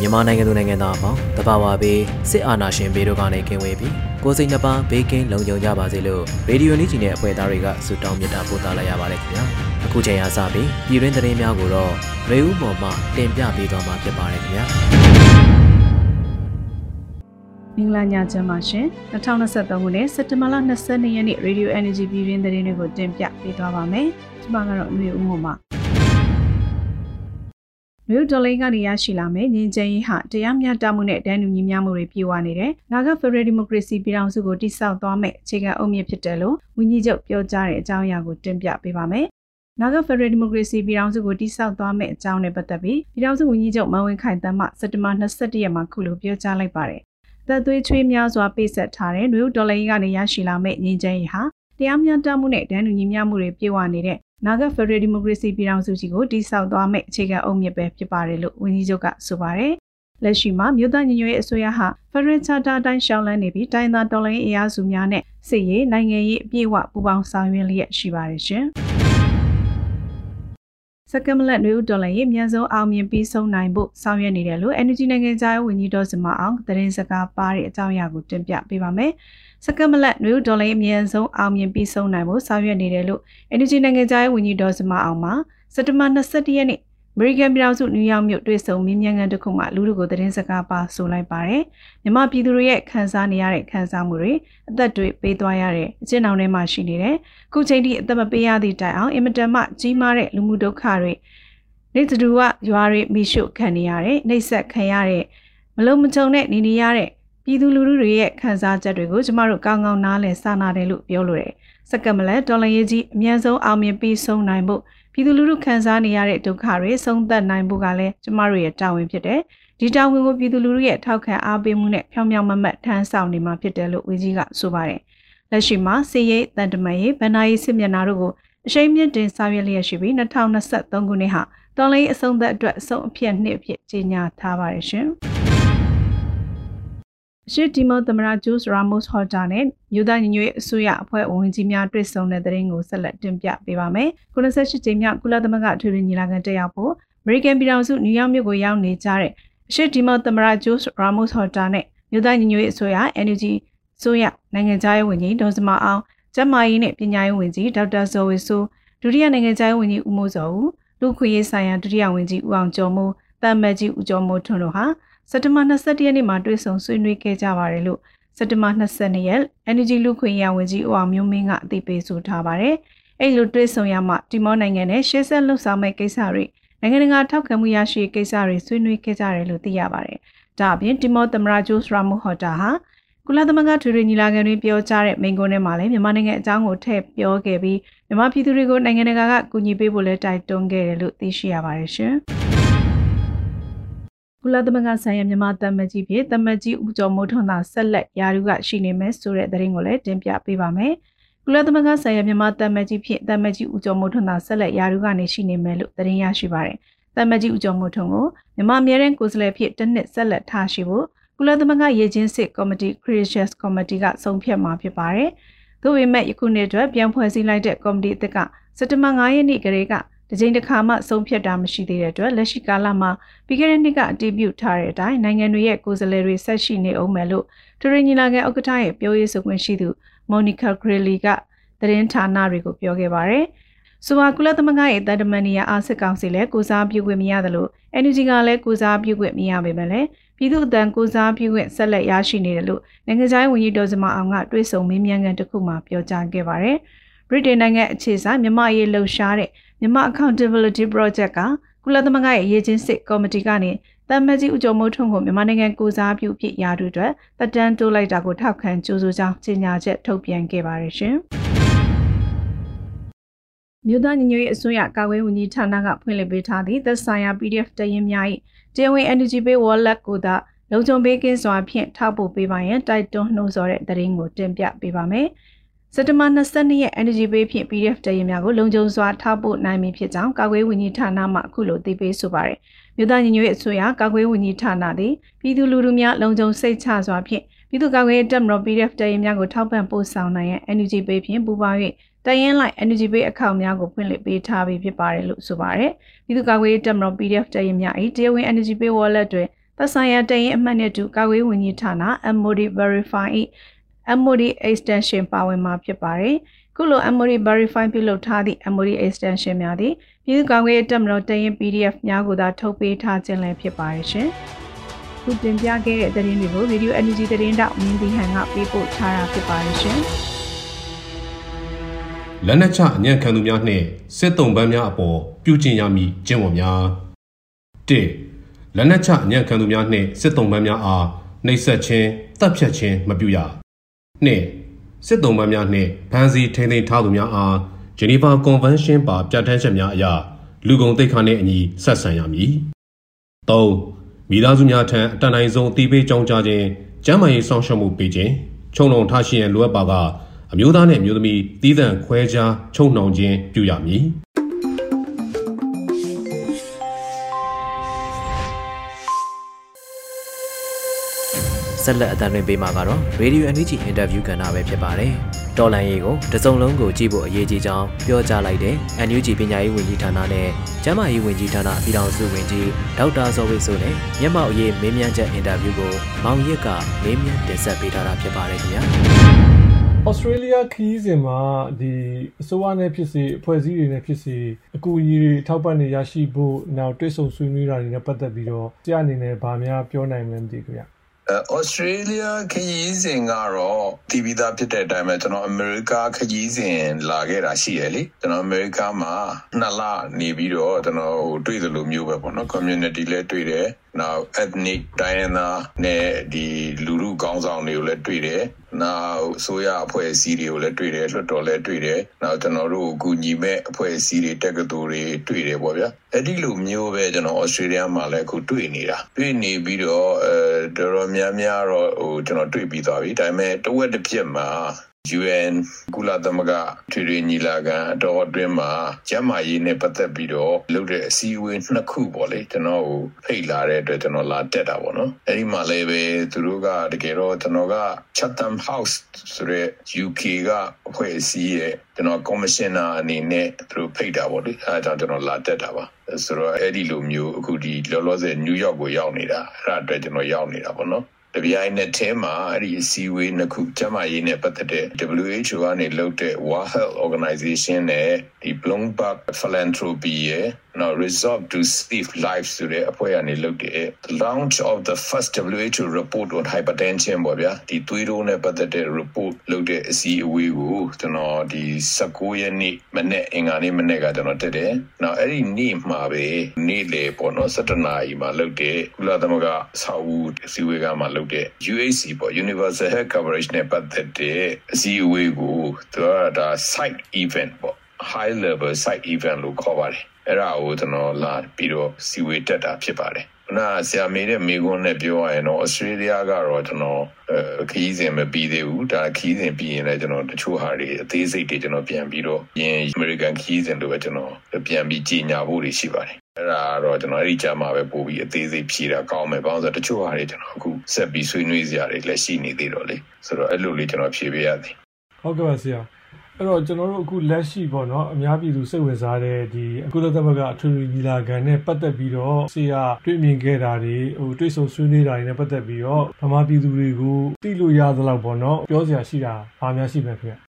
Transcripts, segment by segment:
မြန်မာနိုင်ငံသူနိုင်ငံသားအပေါင်းတဘာဝဘေးစစ်အာဏာရှင်ဘေးတို့ကနေကင်းဝေးပြီးကိုစိတ်နှပါဘေးကင်းလုံခြုံကြပါစေလို့ရေဒီယိုနီးဂျီနဲ့အဖွဲ့သားတွေကဆုတောင်းမေတ္တာပို့သလိုက်ရပါတယ်ခင်ဗျာအခုချိန်အားစပြီးပြည်တွင်းသတင်းများကိုတော့ရေဦးမော်မှတင်ပြပေးသွားမှာဖြစ်ပါတယ်ခင်ဗျာမင်္ဂလာညချမ်းပါရှင်2023ခုနှစ်စက်တင်ဘာလ22ရက်နေ့ Radio Energy ပြည်တွင်းသတင်းတွေကိုတင်ပြပေးသွားပါမယ်ဒီမှာကတော့ຫນွေဦးမော်မှ မြို့ဒေါ်လိန်ကနေရရှိလာမယ်ငြိမ်းချမ်းရေးဟာတရားမျှတမှုနဲ့တန်းတူညီမျှမှုတွေပြည့်ဝနေတယ်။နာဂဖက်ဒရယ်ဒီမိုကရေစီပြည်ထောင်စုကိုတည်ဆောက်သွားမယ်အခြေခံအုတ်မြစ်ဖြစ်တယ်လို့ဝန်ကြီးချုပ်ပြောကြားတဲ့အကြောင်းအရာကိုတင်ပြပေးပါမယ်။နာဂဖက်ဒရယ်ဒီမိုကရေစီပြည်ထောင်စုကိုတည်ဆောက်သွားမယ်အကြောင်းနဲ့ပတ်သက်ပြီးပြည်ထောင်စုဝန်ကြီးချုပ်မန်ဝင်းခိုင်တမ်းမှစက်တဘာ22ရက်မှာခုလိုပြောကြားလိုက်ပါတယ်။သက်သွေးချွေးများစွာပိတ်ဆက်ထားတဲ့မြို့ဒေါ်လိန်ကနေရရှိလာမယ့်ငြိမ်းချမ်းရေးဟာတရားမျှတမှုနဲ့တန်းတူညီမျှမှုတွေပြည့်ဝနေတဲ့ နာဂတ်ဖက်ဒရယ်ဒီမိုကရေစီပြည်ထောင်စုကြီးကိုတည်ဆောက်သွားမယ့်အခြေခံအုတ်မြစ်ပဲဖြစ်ပါတယ်လို့ဝန်ကြီးချုပ်ကဆိုပါတယ်။လက်ရှိမှာမြို့သားညီညွတ်ရေးအစိုးရဟာဖက်ဒရယ်ချာတာအတိုင်းရှောင်းလန်းနေပြီးတိုင်းသားတော်လှန်ရေးအရာစုများနဲ့စစ်ရေးနိုင်ငံရေးအပြည့်အဝပူးပေါင်းဆောင်ရွက်လျက်ရှိပါတယ်ရှင်။စကမလက်နွေဦးတော်လည်းအမြန်ဆုံးအောင်မြင်ပြီးဆုံးနိုင်ဖို့ဆောင်ရွက်နေတယ်လို့ Energy နိုင်ငံသားရေးဝန်ကြီးတော်စမအောင်သတင်းစကားပါတဲ့အကြောင်းအရာကိုတင်ပြပေးပါမယ်။ စကမလက်နွေဒေါ်လာအမြင့်ဆုံးအောင်မြင်ပြီးဆုံးနိုင်ဖို့ဆောင်ရွက်နေတယ်လို့ Energy နိုင်ငံသားရေးဝန်ကြီးဒေါ်စမအောင်မှာစက်တဘာ22ရက်နေ့အမေရိကန်ပြည်ထောင်စုနယူးယောက်မြို့တွေ့ဆုံမြင်းမြန်ကန်တစ်ခုမှလူတို့ကိုသတင်းစကားပါဆိုလိုက်ပါတယ်။မြမပြည်သူတွေရဲ့ခံစားနေရတဲ့ခံစားမှုတွေအသက်တွေပေးသွားရတဲ့အကျဉ်းအောင်ထဲမှာရှိနေတယ်။ခုချိန်ထိအသက်မပေးရသည့်တိုင်အောင်အင်မတန်မှကြီးမားတဲ့လူမှုဒုက္ခတွေနေသူကရွာတွေမိရှုခံနေရတဲ့နှိပ်စက်ခံရတဲ့မလုံးမချုံတဲ့နေနေရတဲ့ ပြည်သူလူထုတွေရဲ့ခံစားချက်တွေကိုကျမတို့ကောင်းကောင်းနားလည်စာနာတယ်လို့ပြောလိုတယ်။စက္ကမလက်ဒေါ်လာရေးကြီးအမြန်ဆုံးအောင်မြင်ပြီးဆုံးနိုင်ဖို့ပြည်သူလူထုခံစားနေရတဲ့ဒုက္ခတွေဆုံးသက်နိုင်ဖို့ကလည်းကျမတို့ရဲ့တာဝန်ဖြစ်တယ်။ဒီတာဝန်ကိုပြည်သူလူထုရဲ့ထောက်ခံအားပေးမှုနဲ့ဖြောင်းဖြောင်းမမတ်ထမ်းဆောင်နေမှာဖြစ်တယ်လို့ဝန်ကြီးကဆိုပါတယ်။လက်ရှိမှာစီရေးတန်တမန်ရေးဗန္နာရေးစစ်မျက်နှာတို့ကိုအရှိန်မြင့်တင်ဆောင်ရွက်လျက်ရှိပြီး2023ခုနှစ်ဟာတော်လိုင်းအဆုံးသက်အတွက်အဆုံးအဖြစ်နှစ်အဖြစ်ကြေညာထားပါတယ်ရှင်။ အရှိတီမောသမရာဂျိုးစ်ရာမို့စ်ဟော်တာနဲ့မြို့သားညီညွတ်ရေးအစိုးရအဖွဲ့ဝင်ကြီးများတွေ့ဆုံတဲ့တဲ့ရင်ကိုဆက်လက်တင်ပြပေးပါမယ်။98ကြိမ်မြောက်ကုလသမဂ္ဂအထွေထွေညီလာခံတက်ရောက်ဖို့အမေရိကန်ပြည်ထောင်စုနယူးယောက်မြို့ကိုရောက်နေကြတဲ့အရှိတီမောသမရာဂျိုးစ်ရာမို့စ်ဟော်တာနဲ့မြို့သားညီညွတ်ရေးအစိုးရ NUG ဆိုရနိုင်ငံခြားရေးဝန်ကြီးဒေါ်စမအောင်ကျန်းမာရေးနဲ့ပညာရေးဝန်ကြီးဒေါက်တာဇော်ဝေဆိုးဒုတိယနိုင်ငံခြားရေးဝန်ကြီးဦးမိုးစောဦးလူခွေရေးဆိုင်ရာဒုတိယဝန်ကြီးဦးအောင်ကျော်မိုးတမ်မတ်ကြီးဦးကျော်မိုးထွန်းတို့ဟာ စက်တဘာ21ရက်နေ့မှာတွေ့ဆုံဆွေးနွေးခဲ့ကြပါတယ်လို့စက်တဘာ22ရက် Energy လူခွင့်ရဝန်ကြီးဦးအောင်မျိုးမင်းကအသိပေးဆိုထားပါတယ်။အဲ့လိုတွေ့ဆုံရမှတီမောနိုင်ငံနဲ့ရှေ့ဆက်လှုပ်ဆောင်မဲ့ကိစ္စတွေနိုင်ငံတကာထောက်ခံမှုရရှိကိစ္စတွေဆွေးနွေးခဲ့ကြတယ်လို့သိရပါတယ်။ဒါအပြင်တီမောသမရာဂျိုးစရာမူဟော်တာဟာကုလသမဂ္ဂထွေထွေညီလာခံတွင်ပြောကြားတဲ့မိန့်ခွန်းထဲမှာလည်းမြန်မာနိုင်ငံအကြောင်းကိုထည့်ပြောခဲ့ပြီးမြန်မာပြည်သူတွေကိုနိုင်ငံတကာကကူညီပေးဖို့လည်းတိုက်တွန်းခဲ့တယ်လို့သိရှိရပါတယ်ရှင်။ကု လသမဂ္ဂဆိုင်ရာမြန်မာတမကြီးဖြစ်တမကြီးဦးကျော်မိုးထွန်းသာဆက်လက်ယာရုကရှိနေမယ်ဆိုတဲ့သတင်းကိုလည်းတင်ပြပေးပါမယ်။ကုလသမဂ္ဂဆိုင်ရာမြန်မာတမကြီးဖြစ်တမကြီးဦးကျော်မိုးထွန်းသာဆက်လက်ယာရုကနေရှိနေမယ်လို့သတင်းရရှိပါတယ်။တမကြီးဦးကျော်မိုးထွန်းကိုမြန်မာအမြဲတမ်းကိုယ်စားလှယ်ဖြစ်တစ်နှစ်ဆက်လက်ထားရှိဖို့ကုလသမဂ္ဂရေချင်းစစ်ကော်မတီ Creatious Committee ကဆုံးဖြတ်မှာဖြစ်ပါတယ်။သို့ပေမဲ့ယခုနှစ်အတွက်ပြန်ဖွဲ့စည်းလိုက်တဲ့ကော်မတီအသစ်ကစက်တဘာ9ရက်နေ့ကလေးက တကြိမ်တစ်ခါမှဆုံးဖြတ်တာမရှိသေးတဲ့အတွက်လက်ရှိကာလမှာပြီးခဲ့တဲ့နှစ်ကအတည်ပြုထားတဲ့အတိုင်းနိုင်ငံတွေရဲ့ကိုယ်စားလှယ်တွေဆက်ရှိနေအောင်မယ်လို့ထရီညီလာခံဥက္ကဋ္ဌရဲ့ပြောရေးဆိုခွင့်ရှိသူမော်နီကာဂရီလီကသတင်းဌာနတွေကိုပြောခဲ့ပါတယ်။ဆိုပါကုလသမဂ္ဂရဲ့တန်တမန်နီယာအာစစ်ကောင်စီလည်းကိုစားပြုခွင့်မရတယ်လို့ NUG ကလည်းကိုစားပြုခွင့်မရပေမဲ့လည်းပြည်သူ့အတန်ကိုစားပြုခွင့်ဆက်လက်ရရှိနေတယ်လို့နိုင်ငံခြားရေးဝန်ကြီးဒေါ်စမအောင်ကတွဲဆုံမင်းမြန်ကန်တစ်ခုမှပြောကြားခဲ့ပါတယ်။ဗြိတိန်နိုင်ငံအခြေဆိုင်မြမရေးလှုပ်ရှားတဲ့ မြမ Accountability Project ကကုလသမဂ္ဂရဲ့ရေးချင်းစစ်ကော်မတီကနေတမ်မကြီးဦးကျော်မိုးထွန်းကိုမြန်မာနိုင်ငံကိုစားပြုဖြစ်ရာထူးအတွက်တက်တန်းတိုးလိုက်တာကိုထောက်ခံကြိုးဆိုကြောင်းကြေညာချက်ထုတ်ပြန်ခဲ့ပါတယ်ရှင်။မြို့သားညီညွတ်ရေးအစိုးရကာကွယ်ဝန်ကြီးဌာနကဖွင့်လှစ်ပေးထားသည့်သက်ဆိုင်ရာ PDF တရင်များ၏တရားဝင် Energy Pay Wallet ကိုသာလုံခြုံပေးကင်းစွာဖြင့်ထောက်ပို့ပေးပါရန်တိုက်တွန်းနှိုးဆော်တဲ့သတင်းကိုတင်ပြပေးပါမယ်။ စက်တဘာ22ရက် Energy Pay ဖြင့် PDF တရင်များကိုလုံခြုံစွာထောက်ပို့နိုင်မည်ဖြစ်ကြောင်းကာကွယ်ဝန်ကြီးဌာနမှအခုလိုသိပေးဆိုပါရယ်။မြို့သားညီညွတ်ရေးအစိုးရကာကွယ်ဝန်ကြီးဌာနသည်ပြည်သူလူထုများလုံခြုံစိတ်ချစွာဖြင့်ပြည်သူ့ကာကွယ်ရေးတပ်မတော် PDF တရင်များကိုထောက်ပံ့ပို့ဆောင်နိုင်ရန် Energy Pay ဖြင့်ပူးပေါင်း၍တရင်လိုက် Energy Pay အကောင့်များကိုဖွင့်လှစ်ပေးထားပြီးဖြစ်ပါတယ်လို့ဆိုပါရယ်ပြည်သူ့ကာကွယ်ရေးတပ်မတော် PDF တရင်များ၏တရားဝင် Energy Pay Wallet တွင်သက်ဆိုင်ရာတရင်အမှတ်နဲ့တူကာကွယ်ဝန်ကြီးဌာန MOD Verify ၏ MOD extension ပါဝင်မှာဖြစ်ပါတယ်ခုလို MOD Verify ပြုလုပ်ထားသည့် MOD extension များသည်ပြည်သူ့ကာကွယ်ရေးတပ်မတော်တရင် PDF များကိုသာထုတ်ပေးထားခြင်းလည်းဖြစ်ပါတယ်ရှင်ခုတင်ပြခဲ့တဲ့သတင်းတွေကို Video Energy သတင်းတောက်မင်းဒီဟန်ကပေးပို့ထားတာဖြစ်ပါတယ်ရှင်လက်နက်ချအညံ့ခံသူများနှင့်စစ်တုံးပန်းများအပေါ်ပြုကျင့်ရမည်ကျင့်ဝတ်များ၁လက်နက်ချအညံ့ခံသူများနှင့်စစ်တုံးပန်းများအားနှိပ်စက်ခြင်းတပ်ဖြတ်ခြင်းမပြုရ ၂စစ်တုံးပန်းများနှင့်ဖမ်းဆီးထိန်းသိမ်းထားသူများအားဂျနီဗာကွန်ဗင်းရှင်းပါပြဋ္ဌာန်းချက်များအရလူကုန်တိတ်ခါနှင့်အညီဆက်ဆံရမည်၃မိသားစုများထံအတန်တိုင်းဆုံးအတိပေးကြောင်းကြားခြင်းကျန်းမာရေးဆောင်ရှောက်မှုပေးခြင်းခြုံလုံထားရှိရန်လိုအပ်ပါကအမျိုးသားနှင့်အမျိုးသမီးတည်တံ့ခွဲခြားချုံနှောင်ခြင်းပြုရမည် ဆက်လက်အသံလွှင့်ပေးမှာကတော့ Radio NUG Interview ကဏ္ဍပဲဖြစ်ပါတယ်။တော်လန်ရေးကိုတစုံလုံးကိုကြည့်ဖို့အရေးကြီးကြောင်းပြောကြားလိုက်တဲ့ NUG ပညာရေးဝန်ကြီးဌာနနဲ့ကျန်းမာရေးဝန်ကြီးဌာနပြည်ထောင်စုဝန်ကြီးဒေါက်တာဇော်ဝိဆိုနဲ့မျက်မှောက်ရေးမေးမြန်းချက်အင်တာဗျူးကိုမောင်ရစ်ကမေးမြန်းတင်ဆက်ပေးထားတာဖြစ်ပါတယ်ခင်ဗျာ။ Australia ခီးစဉ်မှာဒီအစိုးရနဲ့ဖြစ်စေအဖွဲ့အစည်းတွေနဲ့ဖြစ်စေအကူအညီတွေထောက်ပံ့နေရရှိဖို့နောက်တွဲဆုံဆွေးနွေးတာတွေနဲ့ပတ်သက်ပြီးတော့ဆရာအနေနဲ့ဗာများပြောနိုင်မလဲမသိဘူးဗျ။ ဩစတြေးလျခရီးစဉ်ကတော့တီးပြီးသားဖြစ်တဲ့အတိုင်းပဲကျွန်တော်အမေရိကခရီးစဉ်လာခဲ့တာရှိရလေကျွန်တော်အမေရိကမှာနှစ်လနေပြီးတော့ကျွန်တော်ဟိုတွေ့သလိုမျိုးပဲပေါ့နော် community လဲတွေ့တယ် နောက် ethnic တိုင်းရင်းသားနဲ့ဒီလူလူကောင်းဆောင်တွေကိုလည်းတွေ့တယ်နောက်ဆိုရအဖွဲ့အစည်းတွေကိုလည်းတွေ့တယ်လွှတ်တော်လည်းတွေ့တယ်နောက်ကျွန်တော်တို့ကူညီမဲ့အဖွဲ့အစည်းတွေတက္ကသိုလ်တွေတွေ့တယ်ပေါ့ဗျာအဲ့ဒီလိုမျိုးပဲကျွန်တော်ဩစတြေးလျမှာလည်းအခုတွေ့နေတာတွေ့နေပြီးတော့အဲတော်တော်များများတော့ဟိုကျွန်တော်တွေ့ပြီးသွားပြီဒါပေမဲ့တဝက်တစ်ပြက်မှာ UN ကုလသမဂ္ဂထွေထွေညီလာခံအတော်အတွင်းမှာကျန်းမာရေးနဲ့ပတ်သက်ပြီးတော့လုပ်တဲ့အစည်းအဝေးနှစ်ခုပေါ့လေကျွန်တော်ကိုဖိတ်လာတဲ့အတွက်ကျွန်တော်လာတက်တာပေါ့နော်အဲ့ဒီမှာလည်းပဲသူတို့ကတကယ်တော့ကျွန်တော်က Chatham House ဆိုတဲ့ UK ကအဖွဲ့အစည်းရဲ့ကျွန်တော် commissioner အနေနဲ့သူတို့ဖိတ်တာပေါ့လေအဲဒါကြောင့်ကျွန်တော်လာတက်တာပါဆိုတော့အဲ့ဒီလိုမျိုးအခုဒီလောလောဆယ်နယူးယောက်ကိုရောက်နေတာအဲ့ဒါအတွက်ကျွန်တော်ရောက်နေတာပေါ့နော် တပြိုင်နက်တည်းမှာအဲ့ဒီအစည်းအဝေးနှစ်ခုကျမရေးနဲ့ပတ်သက်တဲ့ WHO ကနေလုပ်တဲ့ World Health Organization နဲ့ဒီ Bloomberg Philanthropy ရဲ့ နော် Resolve to Save Lives ဆိုတဲ့အဖွဲ့ကနေလုပ်တဲ့ launch of the first WHO report on hypertension ပေါ့ဗျာဒီသွေးတိုးနဲ့ပတ်သက်တဲ့ report လုပ်တဲ့အစည်းအဝေးကိုကျွန်တော်ဒီ19ရက်နေ့မနေ့အင်္ဂါနေ့မနေ့ကကျွန်တော်တက်တယ်။နောက်အဲ့ဒီနေ့မှာပဲနေ့လေပေါ့နော်17နာရီမှာလုပ်တဲ့ကုလသမဂ္ဂစာအုပ်အစည်းအဝေးကမှလုပ်တဲ့ UHC ပေါ့ Universal Health Coverage နဲ့ပတ်သက်တဲ့အစည်းအဝေးကိုသူကဒါ site event ပေါ့ high level site event လို့ခေါ်ပါတယ် အဲ့ဒါကိုကျွန်တော်လာပြီးတော့စီဝေးတက်တာဖြစ်ပါတယ်နာဆရာမေးတဲ့မိကွန်းနဲ့ပြောရရင်တော့ဩစတြေးလျကတော့ကျွန်တော်ခီးစဉ်မပြီးသေးဘူးဒါခီးစဉ်ပြီးရင်လည်းကျွန်တော်တချို့ဟာတွေအသေးစိတ်တွေကျွန်တော်ပြန်ပြီးတော့ပြင်အမေရိကန်ခီးစဉ်တို့ပဲကျွန်တော်ပြန်ပြီးကြီးညာဖို့တွေရှိပါတယ်အဲ့ဒါတော့ကျွန်တော်အဲ့ဒီကြမှာပဲပို့ပြီးအသေးစိတ်ဖြည့်တာကောင်းမယ်ဘာလို့ဆိုတော့တချို့ဟာတွေကျွန်တော်အခုဆက်ပြီးဆွေးနွေးစရာတွေလည်းရှိနေသေးတော့လေဆိုတော့အဲ့လိုလေးကျွန်တော်ဖြည့်ပေးရသည်ဟုတ်ကဲ့ပါဆရာ အဲ့တော့ကျွန်တော်တို့အခုလက်ရှိပေါ့နော်အများပြည်သူစိတ်ဝင်စားတဲ့ဒီအကုလသမဂ္ဂအထွေထွေညီလာခံနဲ့ပတ်သက်ပြီးတော့ဆရာတွေ့မြင်ခဲ့တာတွေဟိုတွေ့ဆုံဆွေးနွေးတာတွေနဲ့ပတ်သက်ပြီးတော့ဗမာပြည်သူတွေကိုသိလို့ရသလောက်ပေါ့နော်ပြောစရာရှိတာဘာများရှိမလဲခင်ဗျ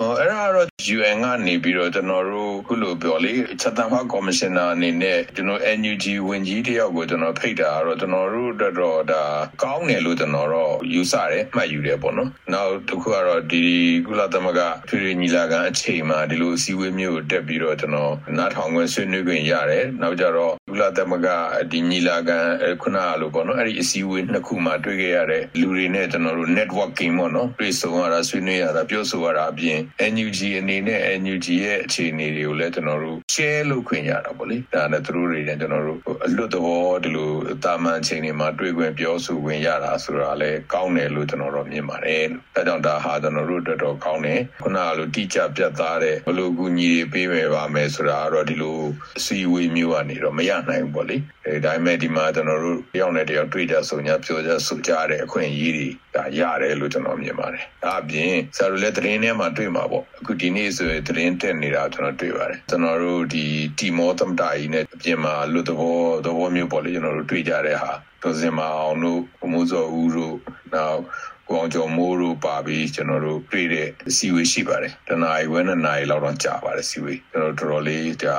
အော်အဲ့ဒါကတော့ UN ကနေပြီးတော့ကျွန်တော်တို့ခုလိုပြောလေချက်တန်ဖတ်ကော်မရှင်နာအနေနဲ့ကျွန်တော် NUG ဝင်ကြီးတယောက်ကိုကျွန်တော်ဖိတ်တာကတော့ကျွန်တော်တို့အတွက်တော့ဒါကောင်းတယ်လို့ကျွန်တော်တော့ယူဆတယ်မှတ်ယူတယ်ပေါ့နော်နောက်တစ်ခုကတော့ဒီကုလသမဂ္ဂထွေထွေညီလာခံအချိန်မှာဒီလိုအစည်းအဝေးမျိုးတက်ပြီးတော့ကျွန်တော်နားထောင်ခွင့်ဆွေးနွေးခွင့်ရတယ်နောက်ကြတော့ကုလသမဂ္ဂဒီညီလာခံခုနကလိုပေါ့နော်အဲ့ဒီအစည်းအဝေးနှစ်ခုမှာတွေ့ခဲ့ရတဲ့လူတွေနဲ့ကျွန်တော်တို့ networking ပေါ့နော်တွေ့ဆုံရတာဆွေးနွေးရတာပြောဆိုရတာအပြင် NUG အနေနဲ့ NUG ရဲ့အခြေအနေတွေကိုလည်းကျွန်တော်တို့ share လုပ်ခွင့်ရတာပေါ့လေဒါနဲ့သူတို့တွေနဲ့ကျွန်တော်တို့အလွတ်သဘောဒီလိုတာမန်ချိန်တွေမှာတွေ့ခွင့်ပြောဆိုခွင့်ရတာဆိုတာလည်းကောင်းတယ်လို့ကျွန်တော်တို့မြင်ပါတယ်အဲကြောင့်ဒါဟာကျွန်တော်တို့အတွက်တော့ကောင်းတယ်ခုနကလိုတိကျပြတ်သားတဲ့ဘလို့ကူညီပေးမယ်ပါမယ်ဆိုတာကတော့ဒီလိုအစည်းအဝေးမျိုးကနေတော့မရနိုင်ဘူးပေါ့လေအဲဒါပေမဲ့ဒီမှာကျွန်တော်တို့တယောက်နဲ့တယောက်တွေ့ကြဆုံကြပြောကြဆိုကြတဲ့အခွင့်အရေးတွေဒါရတယ်လို့ကျွန်တော်မြင်ပါတယ်ဒါအပြင်ဆရာတို့လည်းသတင်းထဲမှာတွေ့မှာပေါ့အခုဒီနေ့ဆိုရင်သတင်းတက်နေတာကျွန်တော်တွေ့ပါတယ်ကျွန်တော်တို့ဒီတီမောသမတာကြီးနဲ့အပြင်မှာလူသဘောသဘောမျိုးပေါ့လေကျွန်တော်တို့တွေ့ကြတဲ့ဟာဒေါ်စင်မအောင်တို့ဘမိုးစောဦးတို့နောက် ကိုအောင်ကျော်မိုးတို့ပါပြီးကျွန်တော်တို့တွေ့တဲ့အစည်းအဝေးရှိပါတယ်တနားရီဝဲနှစ်နာရီလောက်တော့ကြာပါတယ်အစည်းအဝေးကျွန်တော်တော်တော်လေးဒါ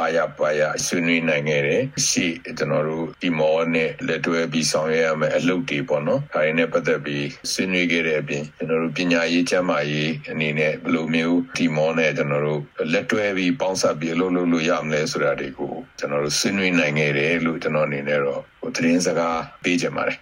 အာရပါရဆွေးနွေးနိုင်ခဲ့တယ်ရှေ့ကျွန်တော်တို့ဒီမောနဲ့လက်တွဲပြီးဆောင်ရွက်ရမယ်အလုပ်တွေပေါ့နော်ဒါတွေနဲ့ပတ်သက်ပြီးဆွေးနွေးခဲ့တဲ့အပြင်ကျွန်တော်တို့ပညာရေးကျန်းမာရေးအနေနဲ့ဘယ်လိုမျိုးဒီမောနဲ့ကျွန်တော်တို့လက်တွဲပြီးပေါင်းစပ်ပြီးအလုပ်လုပ်လို့ရမလဲဆိုတာတွေကိုကျွန်တော်တို့ဆွေးနွေးနိုင်ခဲ့တယ်လို့ကျွန်တော်အနေနဲ့တော့သတင်းစကားပေးချင်ပါတယ်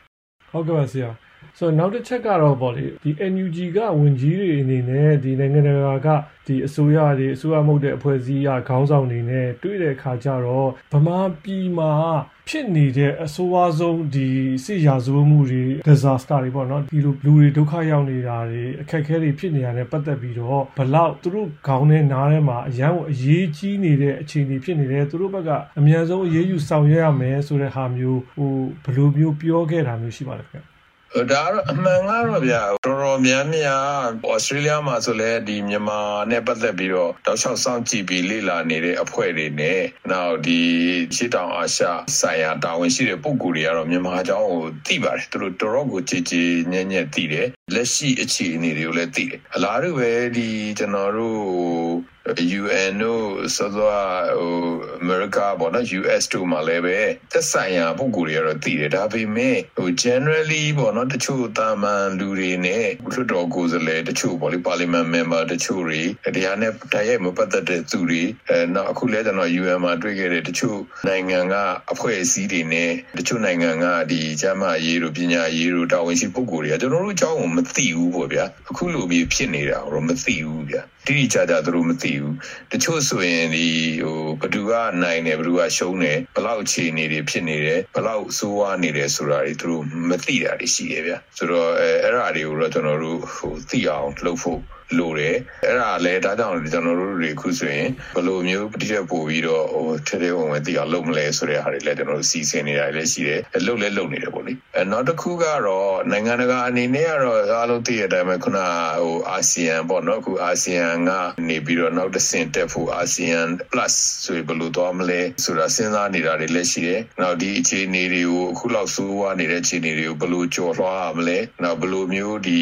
ဟုတ်ကဲ့ပါဆရာ ဆိုတော့နောက်တစ်ချက်ကတော့ပေါ့လေဒီ NUG ကဝင်ကြီးတွေအနေနဲ့ဒီနိုင်ငံတကာကဒီအစိုးရတွေအစိုးရမဟုတ်တဲ့အဖွဲ့အစည်းအခေါင်းဆောင်တွေနဲ့တွေ့တဲ့အခါကျတော့ဗမာပြည်မှာဖြစ်နေတဲ့အဆိုးအဆုံးဒီစစ်ရာဇဝမှုတွေ disaster တွေပေါ့နော်ဒီလိုလူတွေဒုက္ခရောက်နေတာတွေအခက်အခဲတွေဖြစ်နေတာနဲ့ပတ်သက်ပြီးတော့ဘလောက်သူတို့ခေါင်းနဲ့နားထဲမှာအရန်ကိုအရေးကြီးနေတဲ့အခြေအနေဖြစ်နေတယ်သူတို့ဘက်ကအများဆုံးအရေးယူဆောင်ရွက်ရမယ်ဆိုတဲ့ဟာမျိုးဟိုဘယ်လိုမျိုးပြောခဲ့တာမျိုးရှိပါလဲခင်ဗျ ဒါကတော့အမှန်ကတော့ဗျာတော်တော်များများဩစတြေးလျမှာဆိုလဲဒီမြန်မာနဲ့ပတ်သက်ပြီးတော့တောက်လျှောက်စောင့်ကြည့်ပြီးလေ့လာနေတဲ့အဖွဲ့တွေနဲ့နောက်ဒီရှစ်တောင်အာရှဆိုင်ရာတာဝန်ရှိတဲ့ပုဂ္ဂိုလ်တွေကတော့မြန်မာအကြောင်းကိုသိပါတယ်သူတို့တော်တော်ကိုကြည်ကြည်ညံ့ညံ့သိတယ်လက်ရှိအခြေအနေတွေကိုလည်းသိတယ်အလားတူပဲဒီကျွန်တော်တို့ UN တို့ဆိုတော့ဟို America ပေါ့နော် US တို့မှာလည်းပဲသက်ဆိုင်ရာပုံကိုယ်တွေကတော့တည်တယ်ဒါပေမဲ့ဟို generally ပေါ့နော်တချို့တာမန်လူတွေနဲ့လွှတ်တော်ကိုယ်စားလှယ်တချို့ပေါ့လေ parliament member တချို့တွေတရားနဲ့တိုက်ရိုက်မပတ်သက်တဲ့သူတွေအဲနောက်အခုလဲကျွန်တော် UN မှာတွေ့ခဲ့တဲ့တချို့နိုင်ငံကအဖွဲ့အစည်းတွေနဲ့တချို့နိုင်ငံကဒီကျမ်းမာရေးတို့ပညာရေးတို့တာဝန်ရှိပုဂ္ဂိုလ်တွေကကျွန်တော်တို့အကြောင်းကိုမသိဘူးပေါ့ဗျာအခုလိုမျိုးဖြစ်နေတာတော့မသိဘူးဗျာတိတိကျကျသူတို့မသိဘူးတချို့ဆိုရင်ဒီဟိုဘသူကနိုင်တယ်ဘသူကရှုံးတယ်ဘလောက်အခြေအနေတွေဖြစ်နေတယ်ဘလောက်ဆိုးဝါးနေတယ်ဆိုတာတွေသူတို့မသိတာတွေရှိတယ်ဗျဆိုတော့အဲအဲ့ဒါတွေကိုတော့ကျွန်တော်တို့ဟိုသိအောင်လုပ်ဖို့လိုတယ်အဲ့ဒါလည်းဒါကြောင့်ကျွန်တော်တို့တွေခုဆိုရင်ဘယ်လိုမျိုးတိကျပို့ပြီးတော့ဟိုထဲထဲဝင်ဝင်သိအောင်လုပ်မလဲဆိုတဲ့ဟာတွေလည်းကျွန်တော်တို့စီစဉ်နေတာလည်းရှိတယ်လုပ်လည်းလုပ်နေတယ်ပေါ့လေအဲနောက်တစ်ခုကတော့နိုင်ငံတကာအနေနဲ့ကတော့အားလုံးသိရတဲ့အတိုင်းပဲခုနဟိုအာဆီယံပေါ့နော်အခုအာဆီယံကနေပြီးတော့နောက်တစ်ဆင့်တက်ဖို့အာဆီယံ plus ဆိုဘယ်လိုသွားမလဲဆိုတာစဉ်းစားနေတာတွေလည်းရှိတယ်နောက်ဒီအခြေအနေတွေကိုအခုလောက်ဆိုးဝါးနေတဲ့အခြေအနေတွေကိုဘယ်လိုကျော်လွှားရမလဲနောက်ဘယ်လိုမျိုးဒီ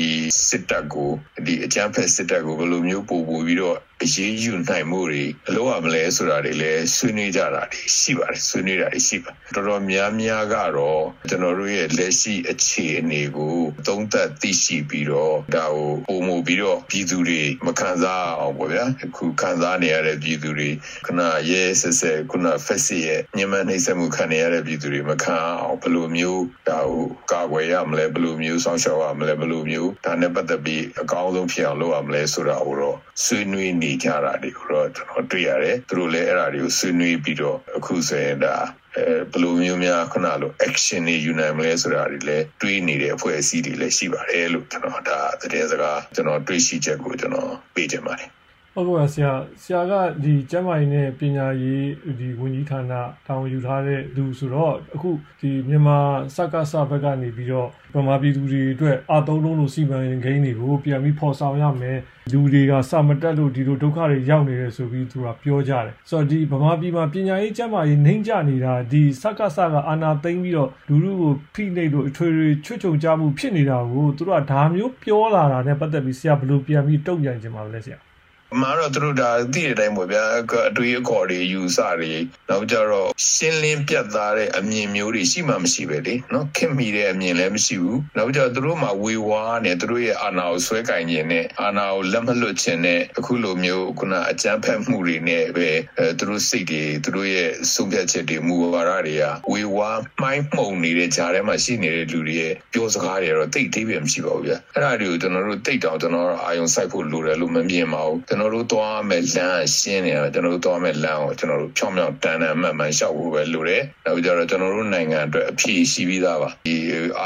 စစ်တပ်ကိုဒီအကြမ်းဖက်စစ်တပ်ကိုဘယ်လိုမျိုးပို့ပို့ပြီးတော့အရေးယူနိုင်မှုတွေအလို့ရမလဲဆိုတာတွေလည်းဆွေးနွေးကြတာတွေရှိပါတယ်ဆွေးနွေးတာတွေရှိပါတော်တော်များများကတော့ကျွန်တော်တို့ရဲ့လက်ရှိအခြေအနေကိုသုံးသပ်သိရှိပြီးတော့ဒါကိုပုံမှုပြီးတော့ပြည်သူတွေမခံစားအောင်ပေါ့ဗျာအခုခံစားနေရတဲ့ပြည်သူတွေခုနရဲဆက်ဆက်ခုနဖက်စီရဲ့ညမနှိမ့်ဆက်မှုခံနေရတဲ့ပြည်သူတွေမခံအောင်ဘယ်လိုမျိုးဒါကိုကာကွယ်ရမလဲဘယ်လိုမျိုးဆောင်ရှောက်ရမလဲဘယ်လိုမျိုးဒါနဲ့ပတ်သက်ပြီးအကောင်းဆုံးဖြစ်အောင်လုပ်ရမလဲဆိုတာကိုတော့ဆွေးနွေးနေကြတာတွေကိုတော့ကျွန်တော်တွေ့ရတယ်သူတို့လည်းအဲ့ဒါတွေကိုဆွေးနွေးပြီးတော့အခုဆိုရင်ဒါအဲဘယ်လိုမျိုးများခုနလို action တွေယူနိုင်မလဲဆိုတာတွေလည်းတွေးနေတဲ့အဖွဲ့အစည်းတွေလည်းရှိပါတယ်လို့ကျွန်တော်ဒါသတင်းစကားကျွန်တော်တွေးရှိချက်ကိုကျွန်တော်ပေးချင်ပါတယ် ဟုတ်ကဲ့ပါဆရာဆရာကဒီကျမ်းမာရေးနဲ့ပညာရေးဒီဝန်ကြီးဌာနတာဝန်ယူထားတဲ့သူဆိုတော့အခုဒီမြန်မာစက္ကစဘက်ကနေပြီးတော့ဗမာပြည်သူတွေအတွက်အသုံးလုံးလို့စီမံကိန်းတွေကိုပြန်ပြီးဖော်ဆောင်ရမယ်လူတွေကစမတက်လို့ဒီလိုဒုက္ခတွေရောက်နေတယ်ဆိုပြီးသူကပြောကြတယ်ဆိုတော့ဒီဗမာပြည်မှာပညာရေးကျမ်းမာရေးနှိမ့်ကျနေတာဒီစက္ကစကအာဏာသိမ်းပြီးတော့လူလူကိုဖိနှိပ်လို့အထွေထွေချွတ်ချုံကြမှုဖြစ်နေတာကိုသူတို့ကဒါမျိုးပြောလာတာနဲ့ပတ်သက်ပြီးဆရာဘယ်လိုပြန်ပြီးတုံ့ပြန်ချင်ပါလဲဆရာအ မှန်တော့သူတို့ဒါသိတဲ့အတိုင်းပေါ့ဗျာအတွေးအခေါ်တွေယူဆတွေနောက်ကြတော့ရှင်းလင်းပြတ်သားတဲ့အမြင်မျိုးတွေရှိမှမရှိပဲလေနော်ခင်မိတဲ့အမြင်လည်းမရှိဘူးနောက်ကြသူတို့မှာဝေဝါးနဲ့သူတို့ရဲ့အာဏာကိုဆွဲကင်ခြင်းနဲ့အာဏာကိုလက်မလွတ်ခြင်းနဲ့အခုလိုမျိုးခုနအကြမ်းဖက်မှုတွေနဲ့ပဲအဲသူတို့စိတ်တွေသူတို့ရဲ့ဆုံးဖြတ်ချက်တွေမူဝါဒတွေကဝေဝါးမှိုင်းမှုန်နေတဲ့ကြားထဲမှာရှိနေတဲ့လူတွေရဲ့ပြောစကားတွေတော့တိတ်တိတ်ပဲမရှိပါဘူးဗျာအဲ့ဒါတွေကိုကျွန်တော်တို့တိတ်တောင်ကျွန်တော်အာယုံစိုက်ဖို့လိုတယ်လို့မမြင်ပါဘူးကျွန်တော်တို့သွားမယ်လမ်းရှင်းနေတာကျွန်တော်တို့သွားမယ်လမ်းကိုကျွန်တော်တို့ဖြောင်းဖြောင်းတန်တန်မှန်မှန်ရှောက်ဖို့ပဲလိုတယ်နောက်ကြတော့ကျွန်တော်တို့နိုင်ငံအတွက်အဖြေရှိပြီးသားပါဒီ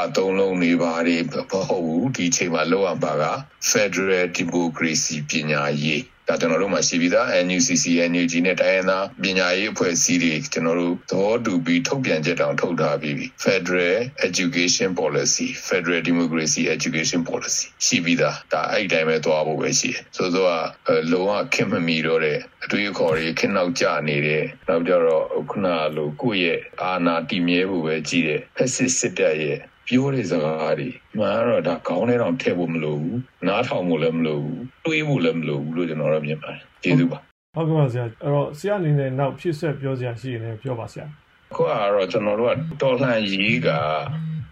အသုံးလုံးနေပါတွေမဟုတ်ဘူးဒီချိန်မှာလောက်အောင်ပါက Federal Democracy ပညာရေး ဒါကျွန်တော်တို့မှာရှိပြီးသား NUCC NUG နဲ့တိုင်းရင်းသားပညာရေးအဖွဲ့အစည်းတွေကျွန်တော်တို့သဘောတူပြီးထုတ်ပြန်ချက်တောင်ထုတ်ထားပြီးပြီ Federal Education Policy Federal Democracy Education Policy ရှိပြီးသားဒါအဲ့ဒီတိုင်းပဲသွားဖို့ပဲရှိတယ်ဆိုတော့လုံးဝခင်မမီတော့တဲ့အတွေ့အခေါ်တွေခင်နောက်ကျနေတယ်နောက်ကြတော့ခုနလိုကိုယ့်ရဲ့အာဏာတည်မြဲဖို့ပဲကြည့်တယ်ဖက်စစ်စစ်တပ်ရဲ့ ပြောတဲ့စကားတွေမှန်တော့ဒါခေါင်းထဲတော့ထည့်ဖို့မလိုဘူးနားထောင်ဖို့လည်းမလိုဘူးတွေးဖို့လည်းမလိုဘူးလို့ကျွန်တော်တို့မြင်ပါတယ်ကျေးဇူးပါဟုတ်ကဲ့ပါဆရာအဲ့တော့ဆရာအနေနဲ့နောက်ဖြစ်ဆက်ပြောစရာရှိရင်လည်းပြောပါဆရာခုကတော့ကျွန်တော်တို့ကတော်လှန်ရေးက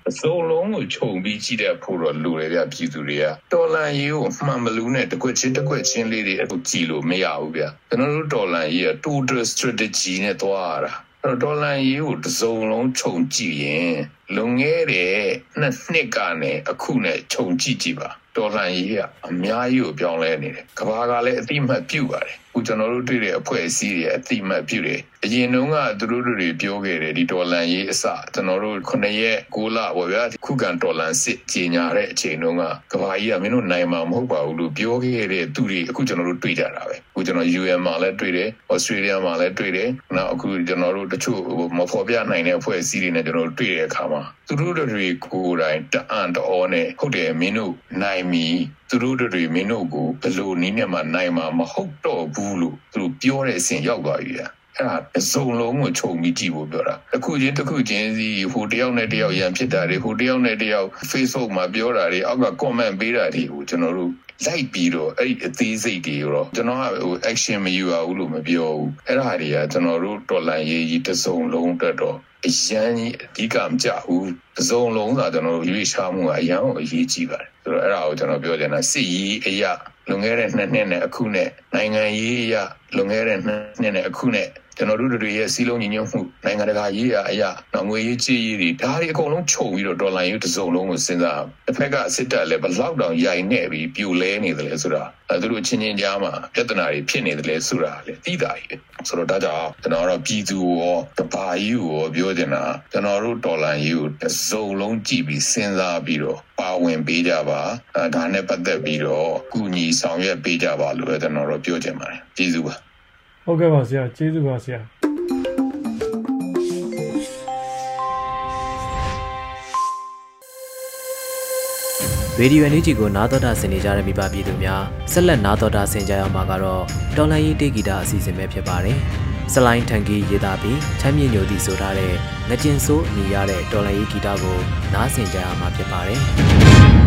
အစုံလုံးကိုခြုံပြီးကြည့်တဲ့ဖို့တော့လူတွေပြပြည်သူတွေကတော်လန်ရေးကိုမှန်မလူနဲ့တကွက်ချင်းတကွက်ချင်းလေးတွေအခုကြည်လို့မရဘူးဗျကျွန်တော်တို့တော်လန်ရေးက total strategy နဲ့သွားရတာအဲ့ တော့ဒေါ်လာရေးကိုတစုံလုံးခြုံကြည့်ရင်လွန်ခဲ့တဲ့နှစ်နှစ်ကနေအခုနဲ့ခြုံကြည့်ကြည့်ပါဒေါ်လာရေးကအများကြီးကိုပြောင်းလဲနေတယ်ကဘာကလည်းအတိမတ်ပြုတ်ပါတယ် ခုကျွန်တော်တို့တွေ့တဲ့အဖွဲ့အစည်းတွေအတိမတ်ပြုတ်တယ်အရင်တုန်းကသူတို့တွေပြောခဲ့တယ်ဒီဒေါ်လာရေးအစကျွန်တော်တို့9ရက်6လပေါ့ဗျာခုခံဒေါ်လာစစ်ကြီးညာတဲ့အချိန်တုန်းကကဘာကြီးကမင်းတို့နိုင်မှာမဟုတ်ပါဘူးလို့ပြောခဲ့တဲ့သူတွေအခုကျွန်တော်တို့တွေ့ကြတာပဲအခုကျွန်တော် UN မှာလည်းတွေ့တယ်ဩစတြေးလျမှာလည်းတွေ့တယ်နောက်အခုကျွန်တော်တို့တချို့မဖော်ပြနိုင်တဲ့အဖွဲ့အစည်းတွေနဲ့ကျွန်တော်တို့တွေ့တဲ့အခါမှာသူတို့တွေကိုယ်တိုင်တအံ့တော်နဲ့ဟုတ်တယ်မင်းတို့နိုင်မီသူတို့တွေမင်းတို့ကိုဘယ်လိုနည်းနဲ့မှနိုင်မှာမဟုတ်တော့ဘူးလို့သူတို့ပြောတဲ့အဆင့်ရောက်သွားပြီอ่ะအဲ့ဒါအစုံလုံးကိုခြုံပြီးကြည့်ဖို့ပြောတာတစ်ခုချင်းတစ်ခုချင်းစီဟိုတယောက်နဲ့တယောက်ရန်ဖြစ်တာတွေဟိုတယောက်နဲ့တယောက် Facebook မှာပြောတာတွေအောက်က comment ပေးတာတွေကိုကျွန်တော်တို့လိုက်ပြီးတော့အဲ့ဒီအသေးစိတ်တွေရောကျွန်တော်ကဟို action မယူရဘူးလို့မပြောဘူးအဲ့ဒါတွေကကျွန်တော်တို့တော်လန်ရေးကြီးတစုံလုံးအတွက်တော့အရန်ကြီးအဓိကမကြဘူးတစုံလုံးသာကျွန်တော်တို့ရွေးချမှုကအရန်အရေးကြီးပါတယ်ဆိုတော့အဲ့ဒါကိုကျွန်တော်ပြောချင်တာစစ်ရေးအရာ လွန်ခဲ့တဲ့နှစ်နှစ်နဲ့အခုနဲ့နိုင်ငံရေးအရာလွန်ခဲ့တဲ့နှစ်နှစ်နဲ့အခုနဲ့ ကျွန်တော်တို့တွေရဲ့စီးလုံးညီညွတ်မှုနိုင်ငံတကာရေးရာအရာငွေရေးကြေးရေးတွေဒါတွေအကုန်လုံးခြုံပြီးတော့ဒေါ်လာရေးတစ်စုံလုံးကိုစဉ်းစားတစ်ဖက်ကစစ်တပ်လည်းဘလောက်တောင်ရိုင်နေပြီးပြိုလဲနေတယ်လေဆိုတာအဲသူတို့ချင်းချင်းကြားမှာပြဿနာတွေဖြစ်နေတယ်လေဆိုတာလေသိတာကြီးဆိုတော့ဒါကြောင့်ကျွန်တော်တို့ပြည်သူရောတပါယူရောပြောချင်တာကျွန်တော်တို့ဒေါ်လာရေးကိုတစ်စုံလုံးကြည့်ပြီးစဉ်းစားပြီးတော့ပါဝင်ပေးကြပါအဲဒါနဲ့ပတ်သက်ပြီးတော့ကုညီဆောင်ရွက်ပေးကြပါလို့ကျွန်တော်တို့ပြောချင်ပါတယ်ကျေးဇူးပါ ဟုတ်ကဲ့ပါဆရာကျေးဇူးပါဆရာရေဒီယိုအန်ယူဂျီကိုနားတော်တာဆင်နေကြတဲ့မိဘပြည်သူများဆက်လက်နားတော်တာဆင်ကြရမှာကတော့တော်လိုင်းရေးတေဂီတာအစီအစဉ်ပဲဖြစ်ပါတယ်။စလိုင်းထန်ကီရေးသားပြီးချမ်းမြေညိုသည်ဆိုထားတဲ့ငကျင်ဆိုးအမည်ရတဲ့တော်လိုင်းရေးဂီတကိုနားဆင်ကြရမှာဖြစ်ပါတယ်။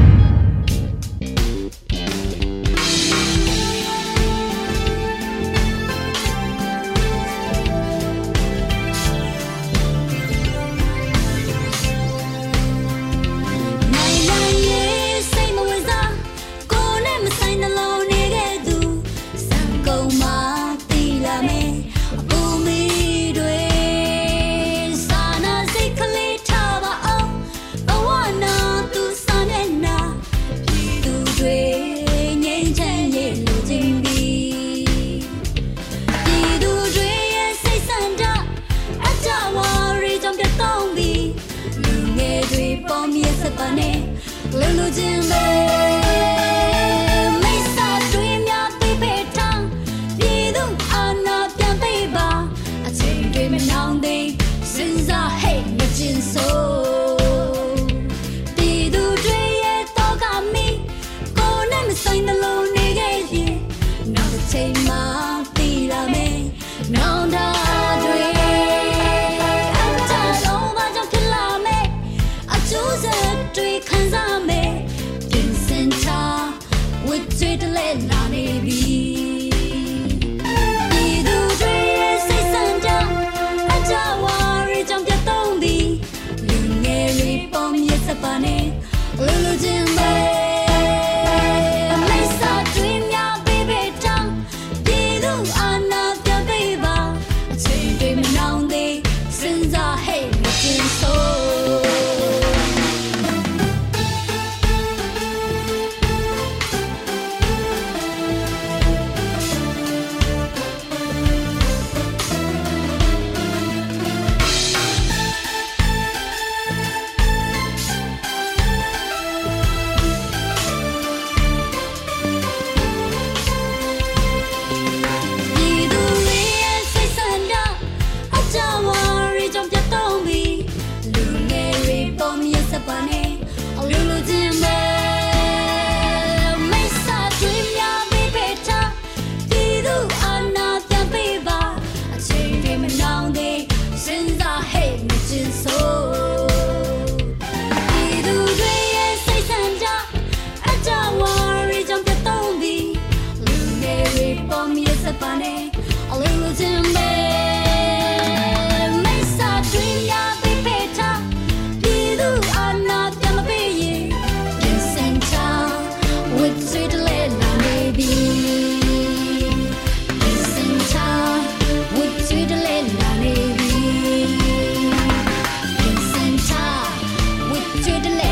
to the left.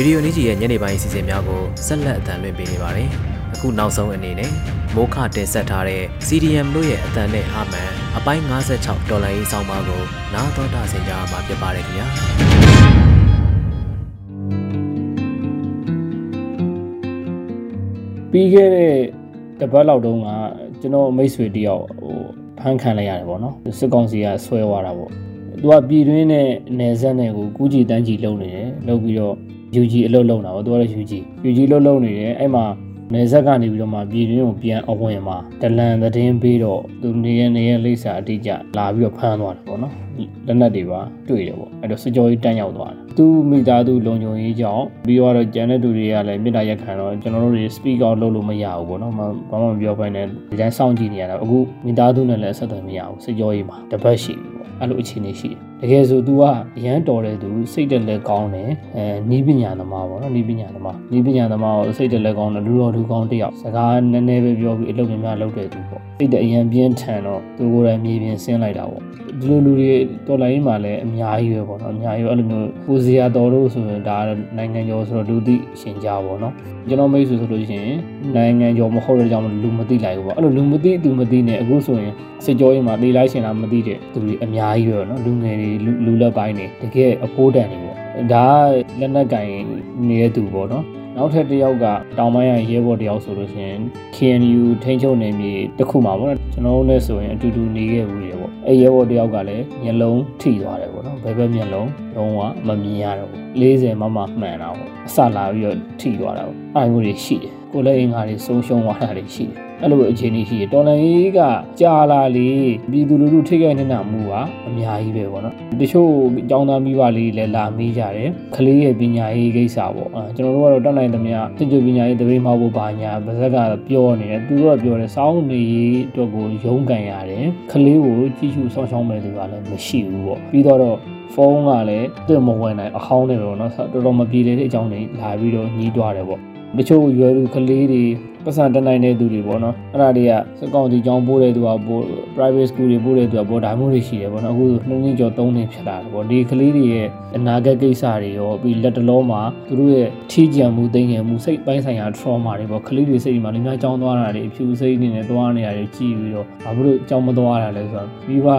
ရေဒီယိုနီဂျီရဲ့ညနေပိုင်းအစီအစဉ်များကိုဆက်လက်အသံလွှင့်ပေးနေပါတယ်။အခုနောက်ဆုံးအနေနဲ့မိုးခတင်ဆက်ထားတဲ့ CDM တို့ရဲ့အသံနဲ့အာမန်အပိုင်း56ဒေါ်လာရေးဆောင်ပါကိုနားတော်တာဆင်ကြမှာဖြစ်ပါတယ်ခင်ဗျာ။ပြီးခဲ့တဲ့တပတ်လောက်တုန်းကကျွန်တော်မိတ်ဆွေတယောက်ဟိုဖမ်းခံလိုက်ရတယ်ပေါ့နော်စစ်ကောင်စီကဆွဲသွားတာပေါ့သူကပြည်တွင်းနဲ့နယ်စပ်နဲ့ကိုကူးကြည်တန်းကြည်လုံနေတယ်လုံပြီးတော့ UG အလုပ်လုပ်တာပေါ့သူကတော့ UG UG လုပ်လုပ်နေတယ်အဲ့မှာနေဆက်ကနေပြီးတော့မှပြည်တွင်းကိုပြန်အဝင်မှာတလန်သတင်းပေးတော့သူနေရနေရလိပ်စာအတိအကျလာပြီးတော့ဖမ်းသွားတယ်ပေါ့နော်လက်နက်တွေပါတွေ့တယ်ပေါ့အဲ့တော့စကြောကြီးတန်းရောက်သွားတယ်သူမိသားစုလုံခြုံရေးကြောင့်ပြီးတော့ကျန်တဲ့သူတွေကလည်းမြေတားရက်ခံတော့ကျွန်တော်တို့တွေ speak out လုပ်လို့မရဘူးပေါ့နော်ဘာမှမပြောပိုင်နဲ့ဒီတိုင်းစောင့်ကြည့်နေရတာအခုမိသားစုနဲ့လည်းဆက်သွယ်မရဘူးစကြောကြီးမှာတပတ်ရှိပြီပေါ့အဲ့လိုအခြေအနေရှိတယ် တကယ်ဆို तू ကအရန်တော်တဲ့သူစိတ်တက်လက်ကောင်းတယ်အဲနီးပညာသမားပေါ့နော်နီးပညာသမားနီးပညာသမားကိုစိတ်တက်လက်ကောင်းတယ်လူတော်လူကောင်းတယောက်စကားနည်းနည်းပဲပြောပြီးအလုပ်များများလုပ်တဲ့သူပေါ့စိတ်တက်အရန်ပြင်းထန်တော့သူကိုယ်တိုင်မြေပြင်ဆင်းလိုက်တာပေါ့ဒီလိုလူတွေတော်လိုင်းမှာလည်းအများကြီးပဲပေါ့နော်အများကြီးအဲ့လိုမျိုးကိုစရာတော်လို့ဆိုရင်ဒါနိုင်ငံကျော်ဆိုတော့လူသိရှင်ကြပါပေါ့နော်ကျွန်တော်မိတ်ဆွေဆိုလို့ရှိရင်နိုင်ငံကျော်မဟုတ်တဲ့ကြောင့်လူမသိလိုက်ဘူးပေါ့အဲ့လိုလူမသိသူမသိနဲ့အခုဆိုရင်စစ်ကြောရေးမှာလေလိုက်ရှင်တာမသိတဲ့သူတွေအများကြီးပဲနော်လူငယ်တွေလူလက်ပိုင်းတွေတကယ်အဖိုးတန်တွေပေါ့ဒါကလက်နက်ကင်နေတဲ့သူပေါ့နော်နောက်ထပ်တစ်ယောက်ကတောင်ပိုင်းရရဲဘော်တယောက်ဆိုလို့ရှိရင် KNU ထိန်းချုပ်နေမြေတစ်ခုမှာပေါ့နော်ကျွန်တော်တို့လည်းဆိုရင်အတူတူနေခဲ့ဘူးရေပေါ့အဲရဲဘော်တယောက်ကလည်းမျက်လုံးထိသွားတယ်ပေါ့နော်ဘယ်ဘက်မျက်လုံးလုံးဝမမြင်ရတော့ဘူး40မမမှန်တာပေါ့အစလာပြီးတော့ထိသွားတာပေါ့အဲမျိုးတွေရှိတယ်ကိုလည်းအင်္ဂါတွေဆုံးရှုံးသွားတာတွေရှိတယ် အဲ့လိုအခြေအနေရှိရတော်လန်ရေးကကြာလာလေပြည်သူလူထုထိခိုက်နေတာမှုကအများကြီးပဲပေါ့နော်တချို့ចောင်းသားမိဘလေးလည်းလာမေးကြတယ်ကလေးရဲ့ပညာရေးကိစ္စပေါ့အဲကျွန်တော်တို့ကတော့တတ်နိုင်သမျှတချို့ပညာရေးတပိမောက်ဖို့ဘာညာပါဇက်ကပြောနေတယ်သူတို့ကပြောတယ်စောင်းနေရေးအတွက်ကိုရုံးကန်ရတယ်ကလေးကိုကြည့်ရှုစောင့်ရှောက်မဲ့သူကလည်းမရှိဘူးပေါ့ပြီးတော့ဖုန်းကလည်းတင်မဝင်နိုင်အဟောင်းတွေပဲပေါ့နော်တော်တော်မပြေတဲ့အကြောင်းတွေလာပြီးတော့ညှိတွားတယ်ပေါ့ တချို့ရွယ်လူကလေးတွေပတ်စံတက်နိုင်တဲ့သူတွေပေါ့နော်အဲ့ဒါတွေကစကောင်စီကျောင်းပို့တဲ့သူကပို့ private school တွေပို့တဲ့သူကပို့ဒါမျိုးတွေရှိတယ်ပေါ့နော်အခုနှစ်နှစ်ကျော်သုံးနှစ်ဖြစ်လာတယ်ပေါ့ဒီကလေးတွေရဲ့အနာဂတ်ကိစ္စတွေရောပြီးလက်တလုံးမှာသူတို့ရဲ့ထီးကြံမှုသိငယ်မှုစိတ်ပိုင်းဆိုင်ရာ trauma တွေပေါ့ကလေးတွေစိတ်မှာလည်းများကြောင်းသွားတာတွေအဖြူစိတ်နေနဲ့သွားနေရတယ်ကြည်ပြီးတော့ဘာလို့ကြောင်းမသွားတာလဲဆိုတော့ပြီးပါ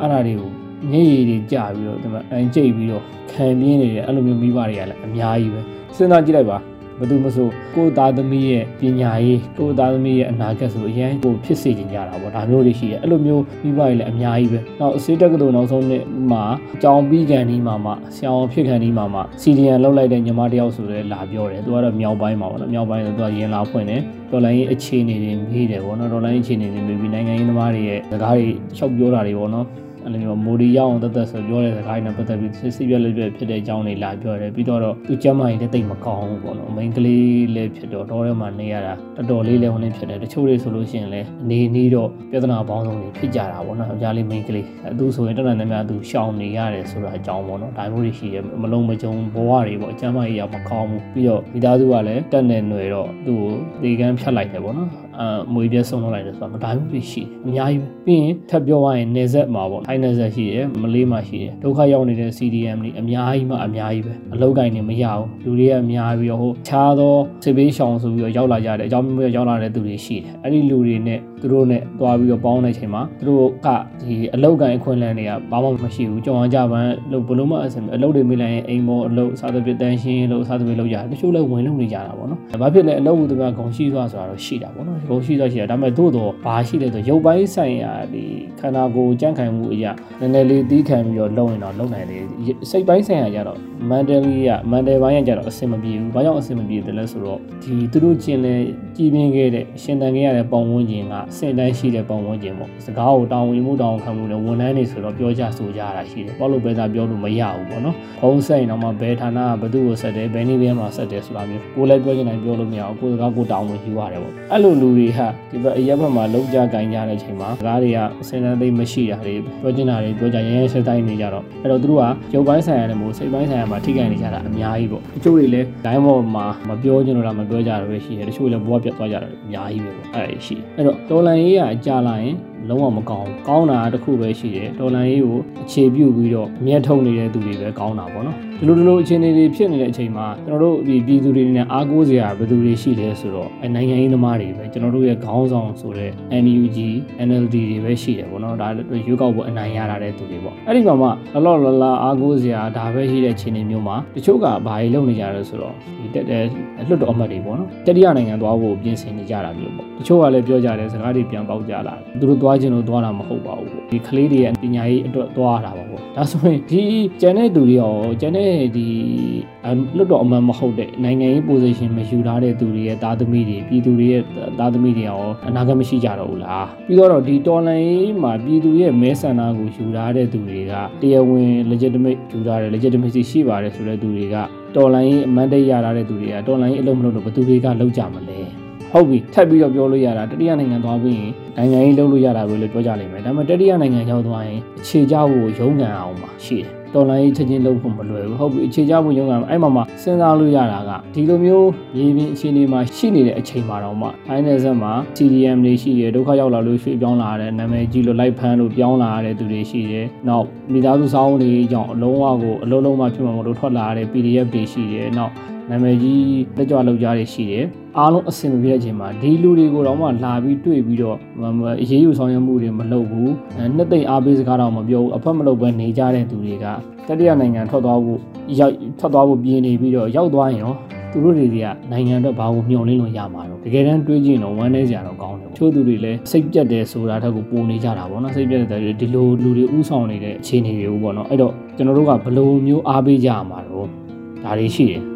အဲ့ဒါတွေကိုညရည်တွေကြပြီးတော့ဒီမှာအန်ကျိတ်ပြီးတော့ခံပြင်းနေတယ်အဲ့လိုမျိုးမိဘတွေကလည်းအများကြီးပဲစဉ်းစားကြည့်လိုက်ပါ ဘယ်သူမဆိုကိုယ်သားသမီးရဲ့ပညာရေးကိုယ်သားသမီးရဲ့အနာဂတ်ဆိုအရင်ကိုဖြစ်စေချင်ကြတာပေါ့ဒါမျိုးတွေရှိတယ်အဲ့လိုမျိုးမိဘတွေလည်းအများကြီးပဲနောက်အစေတက်ကတူနောက်ဆုံးနှစ်မှာကြောင်ပြီးကန်ဒီမှာမှဆရာအောင်ဖြစ်ခံဒီမှာမှစီဒီယန်လောက်လိုက်တဲ့ညီမတယောက်ဆိုလဲလာပြောတယ်သူကတော့မြောက်ပိုင်းမှာပေါ့နော်မြောက်ပိုင်းဆိုသူကရင်လာဖွင့်တယ်ဒေါ်လာရေးအခြေအနေတွေမေးတယ်ပေါ့နော်ဒေါ်လာရေးအခြေအနေတွေမေးပြီးနိုင်ငံရေးသမားတွေရဲ့စကားတွေလျှောက်ပြောတာတွေပေါ့နော် အဲ့လိုမျိုးမိုဒီရအောင်တသက်ဆိုပြောတဲ့စကားတွေနဲ့ပတ်သက်ပြီးစစ်ပြက်လက်ပြက်ဖြစ်တဲ့အကြောင်းတွေလာပြောတယ်ပြီးတော့သူကျမ်းမာရေးတိတ်မကောင်းဘူးပေါ့နော်မိန်းကလေးလည်းဖြစ်တော့တော့ထဲမှာနေရတာတော်တော်လေးလည်းဝင်ဖြစ်တယ်တချို့တွေဆိုလို့ရှိရင်လည်းအနေနီးတော့ပြဿနာပေါင်းစုံတွေဖြစ်ကြတာပေါ့နော်အကြလေးမိန်းကလေးသူဆိုရင်တော်တော်များများသူရှောင်နေရတယ်ဆိုတာအကြောင်းပေါ့နော်ဒါမျိုးတွေရှိတယ်မလုံးမကြုံဘဝတွေပေါ့ကျမ်းမာရေးရမကောင်းဘူးပြီးတော့မိသားစုကလည်းတက်နေຫນွေတော့သူ့ကိုဒီကန်းဖြတ်လိုက်တယ်ပေါ့နော် အမွေပြဆုံးလောက်လိုက်တယ်ဆိုတာမဒါမျိုးတွေရှိတယ်အများကြီးပဲပြီးရင်ထပ်ပြောရရင်နေဆက်မှာပေါ့ထိုင်းနေဆက်ရှိတယ်မလေးမှာရှိတယ်ဒုက္ခရောက်နေတဲ့ CDM တွေအများကြီးမှအများကြီးပဲအလောက်ကိုင်းနေမရဘူးလူတွေကအများပြီးတော့ဟိုခြားသောစေဘေးရှောင်ဆိုပြီးတော့ရောက်လာကြတယ်အကြောင်းမျိုးရောက်လာတဲ့သူတွေရှိတယ်အဲ့ဒီလူတွေနဲ့သူတို့နဲ့တွားပြီးတော့ပေါင်းတဲ့အချိန်မှာသူတို့ကဒီအလောက်ကိုင်းအခွင့်အလမ်းတွေကဘာမှမရှိဘူးကြောင်အောင်ကြပန်းလို့ဘလို့မှအဆင်အလောက်တွေမိလိုက်ရင်အိမ်မောအလောက်စားသဖြင့်တန်းရှင်းလို့စားသဖြင့်လောက်ကြတယ်တချို့လည်းဝင်လို့နေကြတာပေါ့နော်ဘာဖြစ်လဲအလောက်ဘူးသူကဂုံရှိသွားဆိုတာတော့ရှိတာပေါ့နော်ဂုံရှိသွားရှိတာဒါပေမဲ့သို့တော့ဘာရှိလဲဆိုရုပ်ပိုင်းဆိုင်ရာဒီခန္ဓာကိုယ်ကြန့်ခိုင်မှုအရာနည်းနည်းလေးတီးခံပြီးတော့လုံရင်တော့လုံနိုင်တယ်စိတ်ပိုင်းဆိုင်ရာကြတော့ mentally က mental ဘိုင်းကကြတော့အဆင်မပြေဘူးဘာကြောင့်အဆင်မပြေတယ်လဲဆိုတော့ဒီသူတို့ကျင်လဲကြည်ပြင်းခဲ့တဲ့ရှင်တန်ခဲ့ရတဲ့ပုံဝန်းကျင်ကစင်တန်းရှိတဲ့ပုံဝန်းကျင်ပေါ့စကားကိုတောင်းဝင်မှုတောင်းခံမှုနဲ့ဝန်ထမ်းတွေဆိုတော့ပြောကြဆိုကြတာရှိတယ်ပေါ့လို့ပဲသာပြောလို့မရဘူးပေါ့နော်ဖုံးဆိုင်တော့မှဘယ်ဌာနကဘသူ့ကိုဆက်တယ်ဘယ်နည်းပဲမှာဆက်တယ်ဆိုတာမျိုးကိုလည်းပြောချင်တိုင်းပြောလို့မရဘူးကိုစကားကိုတောင်းဝင်ယူရတယ်ပေါ့အဲ့လိုလူတွေဟာဒီဘက်အရက်ဘက်မှာလုံးကြကင်ကြတဲ့အချိန်မှာစကားတွေကစင်တန်းသိမရှိတာတွေပြောချင်တာတွေပြောကြရရဲဆက်တိုင်းနေကြတော့အဲ့တော့သူတို့ကရုပ်ပိုင်းဆိုင်ရာနဲ့မို့စိတ်ပိုင်းဆိုင်ရာမှာထိခိုက်နေကြတာအများကြီးပေါ့တချို့တွေလည်း line ပေါ်မှာမပြောချင်လို့လားမပြောကြတာပဲရှိတယ်တချို့လည်းဘဝပြတ်သွားကြတာအများကြီးပဲပေါ့အဲ့ဒါရှိတယ်အဲ့တော့တော်လန်ရေးကကြာလာရင်လုံးဝမကောင်းကောင်းတာတစ်ခုပဲရှိတယ်တော်လန်ရေးကိုအခြေပြုပြီးတော့အမျက်ထုတ်နေတဲ့သူတွေပဲကောင်းတာပေါ့နော် ဒီလိုဒီလိုအခြေအနေတွေဖြစ်နေတဲ့အချိန်မှာကျွန်တော်တို့ဒီပြည်သူတွေနဲ့အားကိုးစရာဘယ်သူတွေရှိလဲဆိုတော့အဲနိုင်ငံရေးသမားတွေပဲကျွန်တော်တို့ရဲ့ခေါင်းဆောင်ဆိုတဲ့ NUG NLD တွေပဲရှိတယ်ပေါ့နော်ဒါရွေးကောက်ပွဲအနိုင်ရတာတဲ့သူတွေပေါ့အဲ့ဒီမှာမှလလောလလာအားကိုးစရာဒါပဲရှိတဲ့အခြေအနေမျိုးမှာတချို့ကဘာကြီးလုပ်နေကြလဲဆိုတော့ဒီတက်တဲ့လွတ်တော်အမတ်တွေပေါ့နော်တတိယနိုင်ငံသွားဖို့ပြင်ဆင်နေကြတာမျိုးပေါ့တချို့ကလည်းပြောကြတယ်စကားတွေပြန်ပေါက်ကြလာတယ်သူတို့သွားခြင်းလို့သွားတာမဟုတ်ပါဘူးပေါ့ဒီကလေးတွေရဲ့ပညာရေးအတွက်သွားတာပါပေါ့ဒါဆိုရင်ဒီကျန်တဲ့သူတွေရောကျန်တဲ့ဒီလွတ်တော်အမှန်မဟုတ်တဲ့နိုင်ငံရေး position မယူထားတဲ့သူတွေရဲ့သားသမီးတွေပြည်သူတွေရဲ့သားသမီးတွေရောအနာဂတ်မရှိကြတော့ဘူးလားပြီးတော့ဒီတော်လန်ရေးမှာပြည်သူရဲ့မဲဆန္ဒကိုယူထားတဲ့သူတွေကတရားဝင် legitimate ယူထားတယ် legitimacy ရှိပါတယ်ဆိုတဲ့သူတွေကတော်လန်ရေးအမှန်တရရထားတဲ့သူတွေကတော်လန်ရေးအလုံးမလို့တော့ဘယ်သူတွေကလောက်ကြမလဲဟုတ်ပြီထပ်ပြီးတော့ပြောလို့ရတာတတိယနိုင်ငံသွားပြီးရင်နိုင်ငံရေးလုပ်လို့ရတာပဲလို့ပြောကြလိမ့်မယ်ဒါပေမဲ့တတိယနိုင်ငံရောက်သွားရင်အခြေချဖို့ရုံးကန်အောင်ပါရှိတယ် တော်လိုင်းချက်ချင်းလုပ်ဖို့မလွယ်ဘူးဟုတ်ပြီအခြေချဖို့ရုံးကန်အဲ့မှာမှစဉ်းစားလို့ရတာကဒီလိုမျိုးရေပြင်အခြေအနေမှာရှိနေတဲ့အချိန်မှာတော့မှအိုင်းနယ်ဆက်မှာ CDM တွေရှိတယ်ဒုက္ခရောက်လာလို့ရွှေ့ပြောင်းလာတဲ့နာမည်ကြီးလို့လိုက်ဖမ်းလို့ပြောင်းလာတဲ့သူတွေရှိတယ်နောက်မိသားစုစောင်းတွေကြောင့်အလုံးဝကိုအလုံးလုံးမှဖြစ်မှာမလို့ထွက်လာတဲ့ PDF တွေရှိတယ်နောက် နာမည်ကြီးလက်ကြွလောက်ကြတွေရှိတယ်အားလုံးအဆင်မပြေတဲ့အချိန်မှာဒီလူတွေကိုတော့မှလာပြီးတွေ့ပြီးတော့အရေးယူဆောင်ရွက်မှုတွေမလုပ်ဘူးနှစ်သိမ့်အားပေးစကားတော့မပြောဘူးအဖက်မလုပ်ဘဲနေကြတဲ့သူတွေကတတိယနိုင်ငံထွက်သွားဖို့ရောက်ထွက်သွားဖို့ပြင်နေပြီးတော့ရောက်သွားရင်ရောသူတို့တွေကနိုင်ငံအတွက်ဘာကိုမျှော်လင့်လို့ရမှာတော့တကယ်တမ်းတွေးကြည့်တော့ဝမ်းနည်းစရာတော့ကောင်းတယ်ချို့သူတွေလည်းစိတ်ပြတ်တယ်ဆိုတာထက်ကိုပိုနေကြတာပေါ့နော်စိတ်ပြတ်တဲ့ဒီလိုလူတွေဥဆောင်နေတဲ့အခြေအနေတွေပေါ့နော်အဲ့တော့ကျွန်တော်တို့ကဘယ်လိုမျိုးအားပေးကြရမှာတော့ဒါတွေရှိတယ်